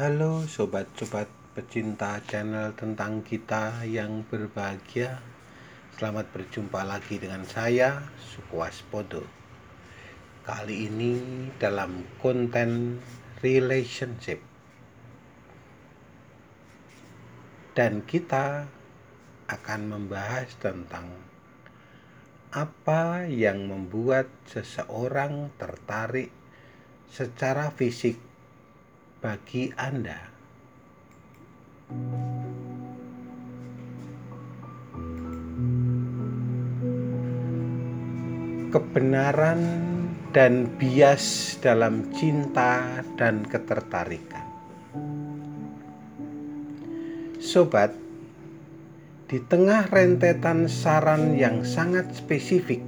Halo sobat-sobat pecinta channel tentang kita yang berbahagia. Selamat berjumpa lagi dengan saya Sukuas Podo. Kali ini dalam konten relationship. Dan kita akan membahas tentang Apa yang membuat seseorang tertarik secara fisik bagi Anda. Kebenaran dan bias dalam cinta dan ketertarikan. Sobat, di tengah rentetan saran yang sangat spesifik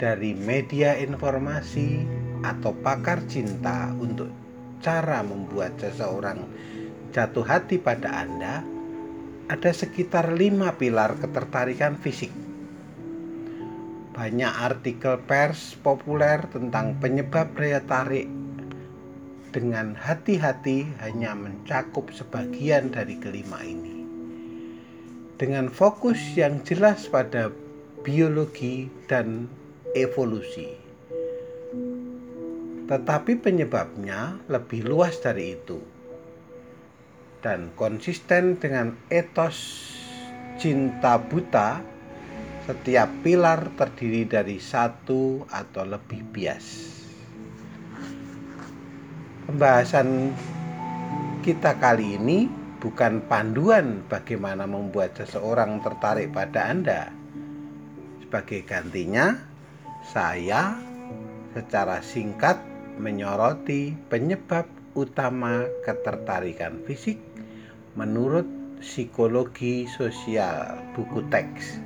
dari media informasi atau pakar cinta untuk cara membuat seseorang jatuh hati pada Anda, ada sekitar lima pilar ketertarikan fisik. Banyak artikel pers populer tentang penyebab daya tarik dengan hati-hati hanya mencakup sebagian dari kelima ini. Dengan fokus yang jelas pada biologi dan evolusi tetapi penyebabnya lebih luas dari itu. Dan konsisten dengan etos cinta buta setiap pilar terdiri dari satu atau lebih bias. Pembahasan kita kali ini bukan panduan bagaimana membuat seseorang tertarik pada Anda. Sebagai gantinya saya secara singkat menyoroti penyebab utama ketertarikan fisik menurut psikologi sosial buku teks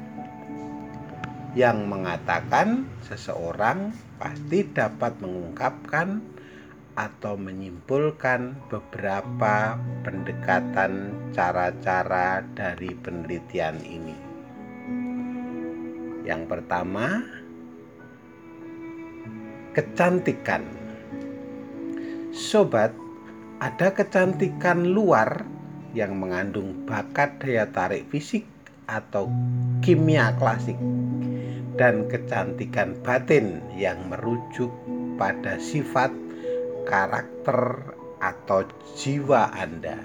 yang mengatakan seseorang pasti dapat mengungkapkan atau menyimpulkan beberapa pendekatan cara-cara dari penelitian ini. Yang pertama, kecantikan Sobat, ada kecantikan luar yang mengandung bakat daya tarik fisik atau kimia klasik dan kecantikan batin yang merujuk pada sifat, karakter, atau jiwa Anda.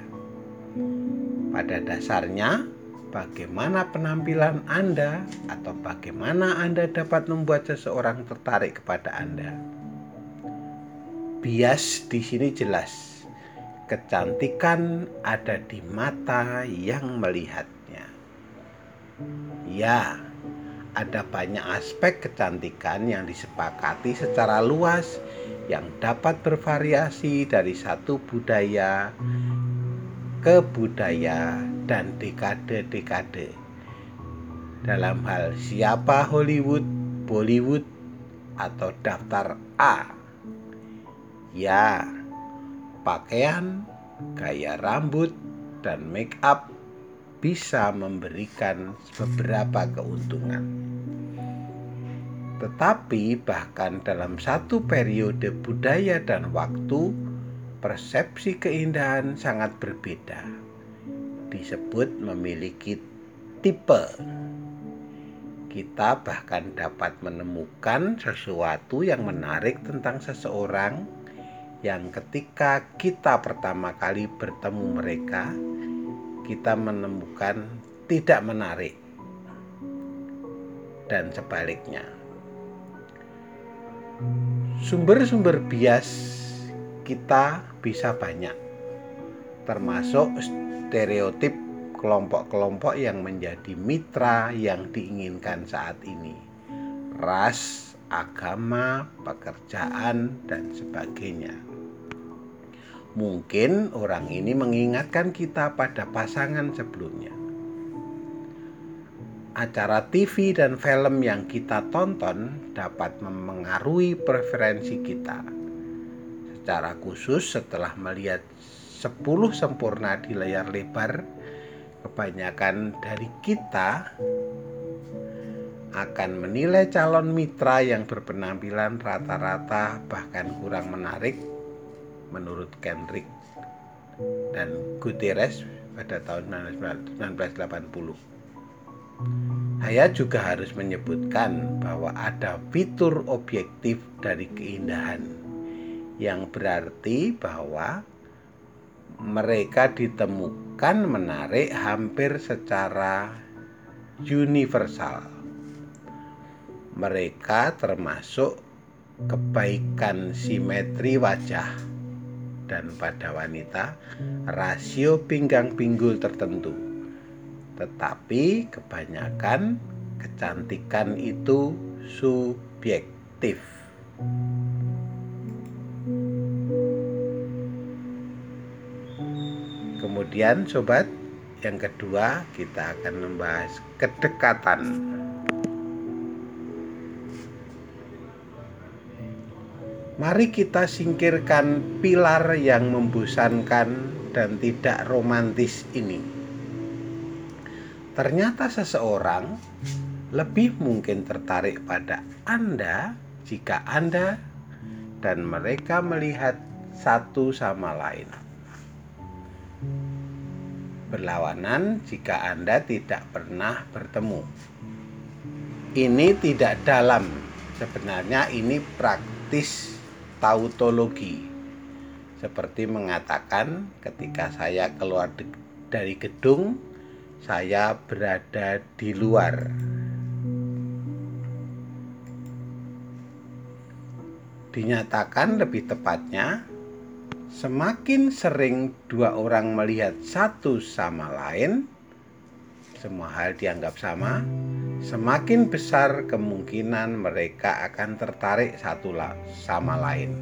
Pada dasarnya, bagaimana penampilan Anda atau bagaimana Anda dapat membuat seseorang tertarik kepada Anda bias di sini jelas. Kecantikan ada di mata yang melihatnya. Ya, ada banyak aspek kecantikan yang disepakati secara luas yang dapat bervariasi dari satu budaya ke budaya dan dekade-dekade. Dalam hal siapa Hollywood, Bollywood, atau daftar A Ya, pakaian, gaya rambut, dan make up bisa memberikan beberapa keuntungan. Tetapi, bahkan dalam satu periode budaya dan waktu, persepsi keindahan sangat berbeda. Disebut memiliki tipe. Kita bahkan dapat menemukan sesuatu yang menarik tentang seseorang yang ketika kita pertama kali bertemu mereka, kita menemukan tidak menarik, dan sebaliknya. Sumber-sumber bias kita bisa banyak, termasuk stereotip kelompok-kelompok yang menjadi mitra yang diinginkan saat ini, ras, agama, pekerjaan, dan sebagainya. Mungkin orang ini mengingatkan kita pada pasangan sebelumnya. Acara TV dan film yang kita tonton dapat memengaruhi preferensi kita. Secara khusus setelah melihat 10 sempurna di layar lebar, kebanyakan dari kita akan menilai calon mitra yang berpenampilan rata-rata bahkan kurang menarik menurut Kendrick dan Guterres pada tahun 1980. Saya juga harus menyebutkan bahwa ada fitur objektif dari keindahan yang berarti bahwa mereka ditemukan menarik hampir secara universal. Mereka termasuk kebaikan simetri wajah dan pada wanita rasio pinggang pinggul tertentu. Tetapi kebanyakan kecantikan itu subjektif. Kemudian sobat, yang kedua kita akan membahas kedekatan. Mari kita singkirkan pilar yang membosankan dan tidak romantis ini. Ternyata seseorang lebih mungkin tertarik pada Anda jika Anda dan mereka melihat satu sama lain. Berlawanan jika Anda tidak pernah bertemu. Ini tidak dalam, sebenarnya ini praktis tautologi. Seperti mengatakan ketika saya keluar dari gedung saya berada di luar. Dinyatakan lebih tepatnya semakin sering dua orang melihat satu sama lain semua hal dianggap sama semakin besar kemungkinan mereka akan tertarik satu sama lain.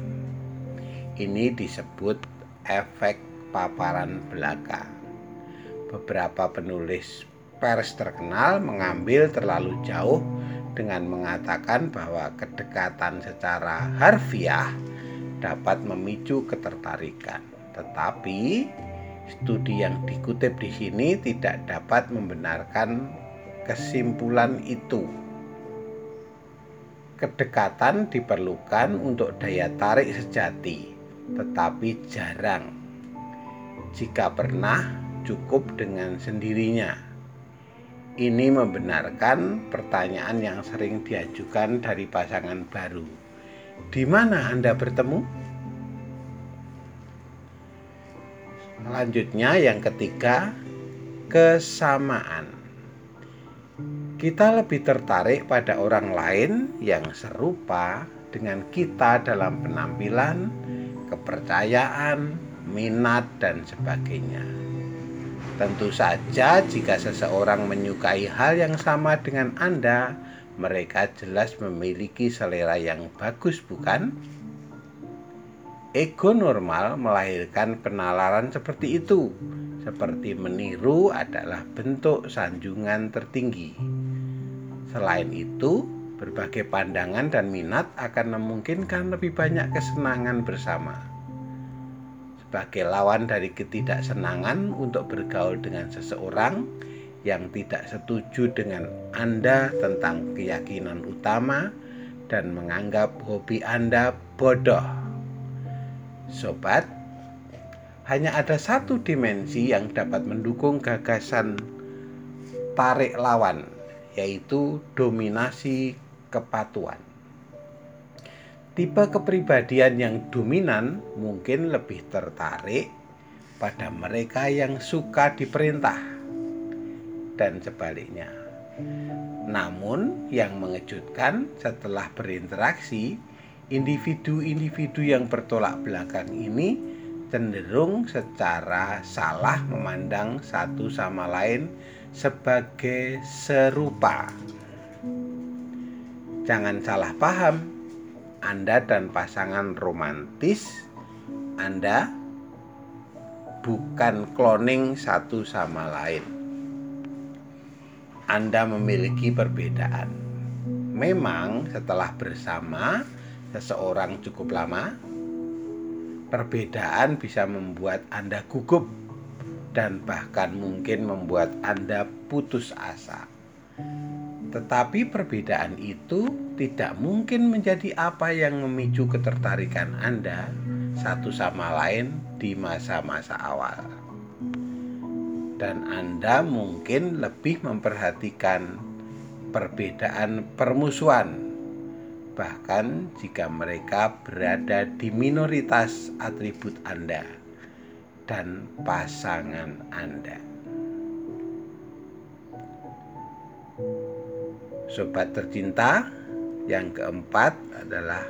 Ini disebut efek paparan belaka. Beberapa penulis pers terkenal mengambil terlalu jauh dengan mengatakan bahwa kedekatan secara harfiah dapat memicu ketertarikan. Tetapi studi yang dikutip di sini tidak dapat membenarkan kesimpulan itu. Kedekatan diperlukan untuk daya tarik sejati, tetapi jarang. Jika pernah, cukup dengan sendirinya. Ini membenarkan pertanyaan yang sering diajukan dari pasangan baru. Di mana Anda bertemu? Selanjutnya, yang ketiga, kesamaan kita lebih tertarik pada orang lain yang serupa dengan kita dalam penampilan, kepercayaan, minat, dan sebagainya. Tentu saja, jika seseorang menyukai hal yang sama dengan Anda, mereka jelas memiliki selera yang bagus, bukan? Ego normal melahirkan penalaran seperti itu, seperti meniru adalah bentuk sanjungan tertinggi. Selain itu, berbagai pandangan dan minat akan memungkinkan lebih banyak kesenangan bersama. Sebagai lawan dari ketidaksenangan untuk bergaul dengan seseorang yang tidak setuju dengan Anda tentang keyakinan utama dan menganggap hobi Anda bodoh. Sobat, hanya ada satu dimensi yang dapat mendukung gagasan tarik lawan yaitu dominasi kepatuhan. Tipe kepribadian yang dominan mungkin lebih tertarik pada mereka yang suka diperintah dan sebaliknya. Namun, yang mengejutkan setelah berinteraksi, individu-individu yang bertolak belakang ini cenderung secara salah memandang satu sama lain sebagai serupa. Jangan salah paham, Anda dan pasangan romantis Anda bukan cloning satu sama lain. Anda memiliki perbedaan. Memang setelah bersama seseorang cukup lama, perbedaan bisa membuat Anda gugup dan bahkan mungkin membuat Anda putus asa. Tetapi perbedaan itu tidak mungkin menjadi apa yang memicu ketertarikan Anda satu sama lain di masa-masa awal. Dan Anda mungkin lebih memperhatikan perbedaan permusuhan, bahkan jika mereka berada di minoritas atribut Anda dan pasangan Anda. Sobat tercinta, yang keempat adalah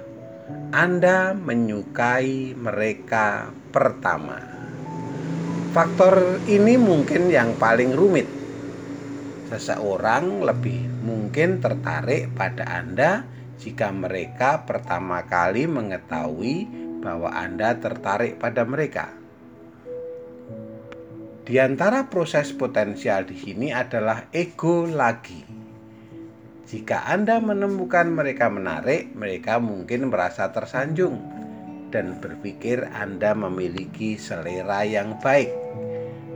Anda menyukai mereka pertama. Faktor ini mungkin yang paling rumit. Seseorang lebih mungkin tertarik pada Anda jika mereka pertama kali mengetahui bahwa Anda tertarik pada mereka. Di antara proses potensial di sini adalah ego lagi. Jika Anda menemukan mereka menarik, mereka mungkin merasa tersanjung dan berpikir Anda memiliki selera yang baik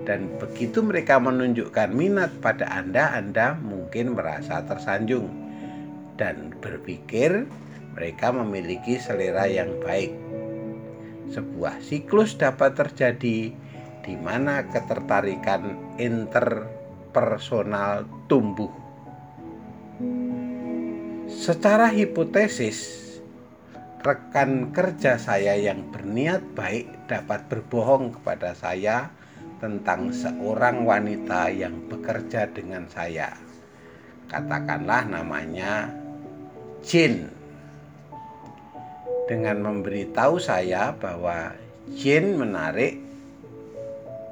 dan begitu mereka menunjukkan minat pada Anda, Anda mungkin merasa tersanjung dan berpikir mereka memiliki selera yang baik. Sebuah siklus dapat terjadi di mana ketertarikan interpersonal tumbuh. Secara hipotesis, rekan kerja saya yang berniat baik dapat berbohong kepada saya tentang seorang wanita yang bekerja dengan saya. Katakanlah namanya Jin. Dengan memberitahu saya bahwa Jin menarik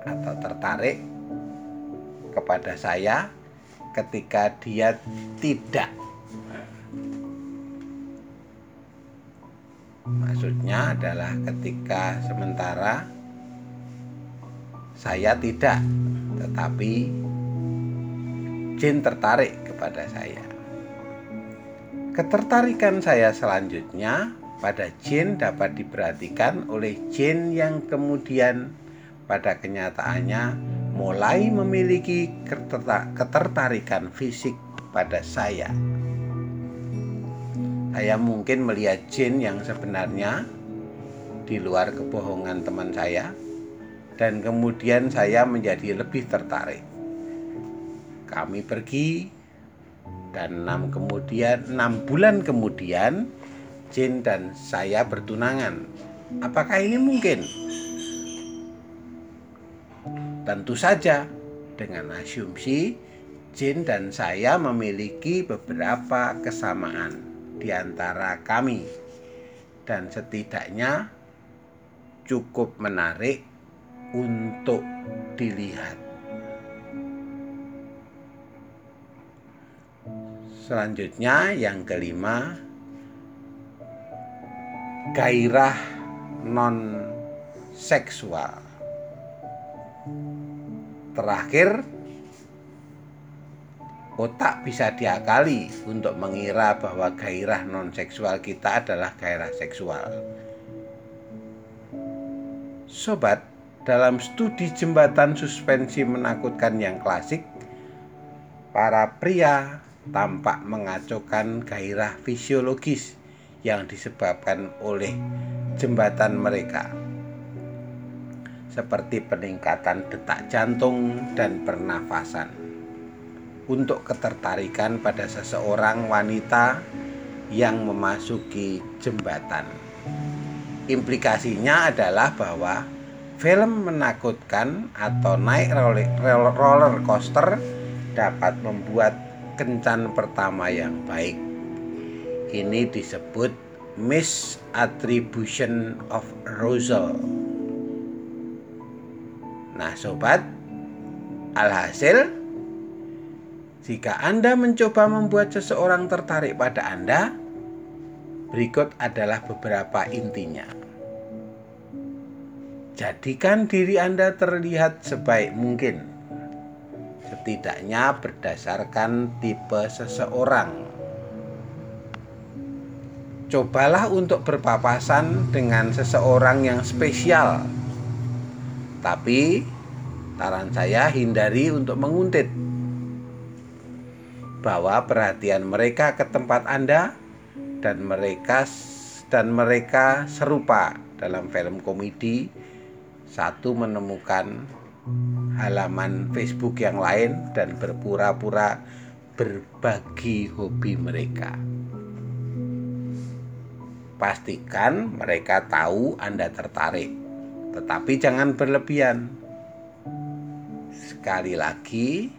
atau tertarik kepada saya ketika dia tidak Maksudnya adalah ketika sementara saya tidak, tetapi jin tertarik kepada saya. Ketertarikan saya selanjutnya pada jin dapat diperhatikan oleh jin yang kemudian pada kenyataannya mulai memiliki ketertarikan fisik pada saya. Saya mungkin melihat jin yang sebenarnya di luar kebohongan teman saya dan kemudian saya menjadi lebih tertarik. Kami pergi dan enam kemudian enam bulan kemudian Jin dan saya bertunangan. Apakah ini mungkin? Tentu saja dengan asumsi Jin dan saya memiliki beberapa kesamaan di antara kami dan setidaknya cukup menarik untuk dilihat. Selanjutnya yang kelima gairah non seksual. Terakhir otak bisa diakali untuk mengira bahwa gairah non seksual kita adalah gairah seksual. Sobat, dalam studi jembatan suspensi menakutkan yang klasik, para pria tampak mengacaukan gairah fisiologis yang disebabkan oleh jembatan mereka, seperti peningkatan detak jantung dan pernafasan. Untuk ketertarikan pada seseorang wanita yang memasuki jembatan, implikasinya adalah bahwa Film menakutkan atau naik roller coaster dapat membuat kencan pertama yang baik. Ini disebut misattribution of arousal. Nah, sobat, alhasil jika Anda mencoba membuat seseorang tertarik pada Anda, berikut adalah beberapa intinya. Jadikan diri Anda terlihat sebaik mungkin, setidaknya berdasarkan tipe seseorang. Cobalah untuk berpapasan dengan seseorang yang spesial, tapi saran saya hindari untuk menguntit bahwa perhatian mereka ke tempat Anda dan mereka dan mereka serupa dalam film komedi, satu menemukan halaman Facebook yang lain dan berpura-pura berbagi hobi mereka. Pastikan mereka tahu Anda tertarik, tetapi jangan berlebihan. Sekali lagi,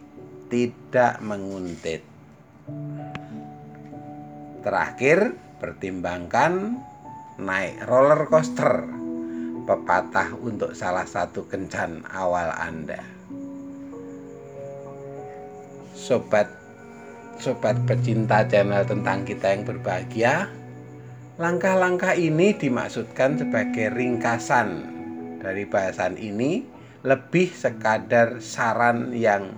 tidak menguntit. Terakhir, pertimbangkan naik roller coaster pepatah untuk salah satu kencan awal Anda. Sobat sobat pecinta channel tentang kita yang berbahagia, langkah-langkah ini dimaksudkan sebagai ringkasan dari bahasan ini lebih sekadar saran yang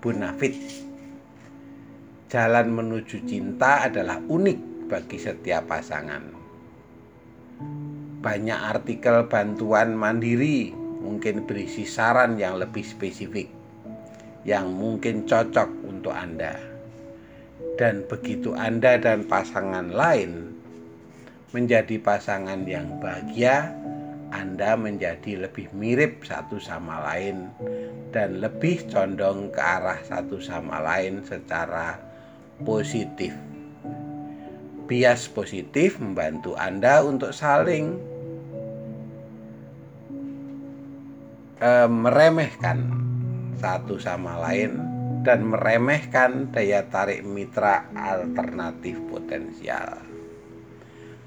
bonafit. Jalan menuju cinta adalah unik bagi setiap pasangan banyak artikel bantuan mandiri mungkin berisi saran yang lebih spesifik yang mungkin cocok untuk Anda. Dan begitu Anda dan pasangan lain menjadi pasangan yang bahagia, Anda menjadi lebih mirip satu sama lain dan lebih condong ke arah satu sama lain secara positif. Bias positif membantu Anda untuk saling e, meremehkan satu sama lain dan meremehkan daya tarik mitra alternatif potensial.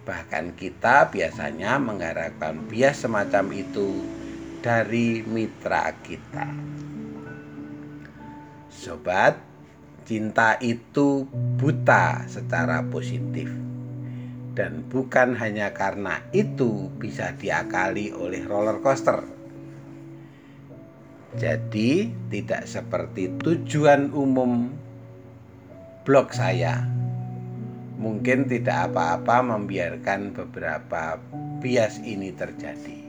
Bahkan kita biasanya mengharapkan bias semacam itu dari mitra kita. Sobat, cinta itu buta secara positif. Dan bukan hanya karena itu bisa diakali oleh roller coaster jadi tidak seperti tujuan umum blog saya. Mungkin tidak apa-apa membiarkan beberapa bias ini terjadi.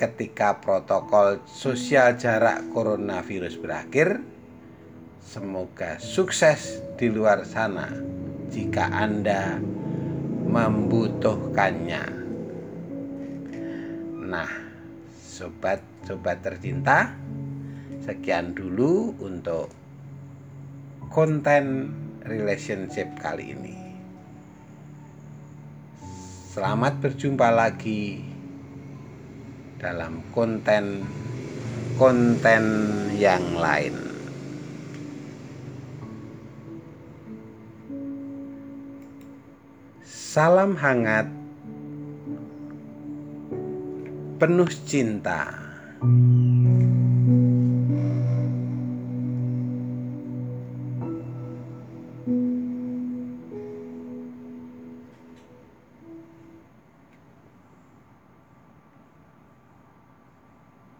Ketika protokol sosial jarak coronavirus berakhir, semoga sukses di luar sana jika Anda membutuhkannya. Nah, sobat-sobat tercinta, sekian dulu untuk konten relationship kali ini. Selamat berjumpa lagi dalam konten konten yang lain. Salam hangat penuh cinta. うん。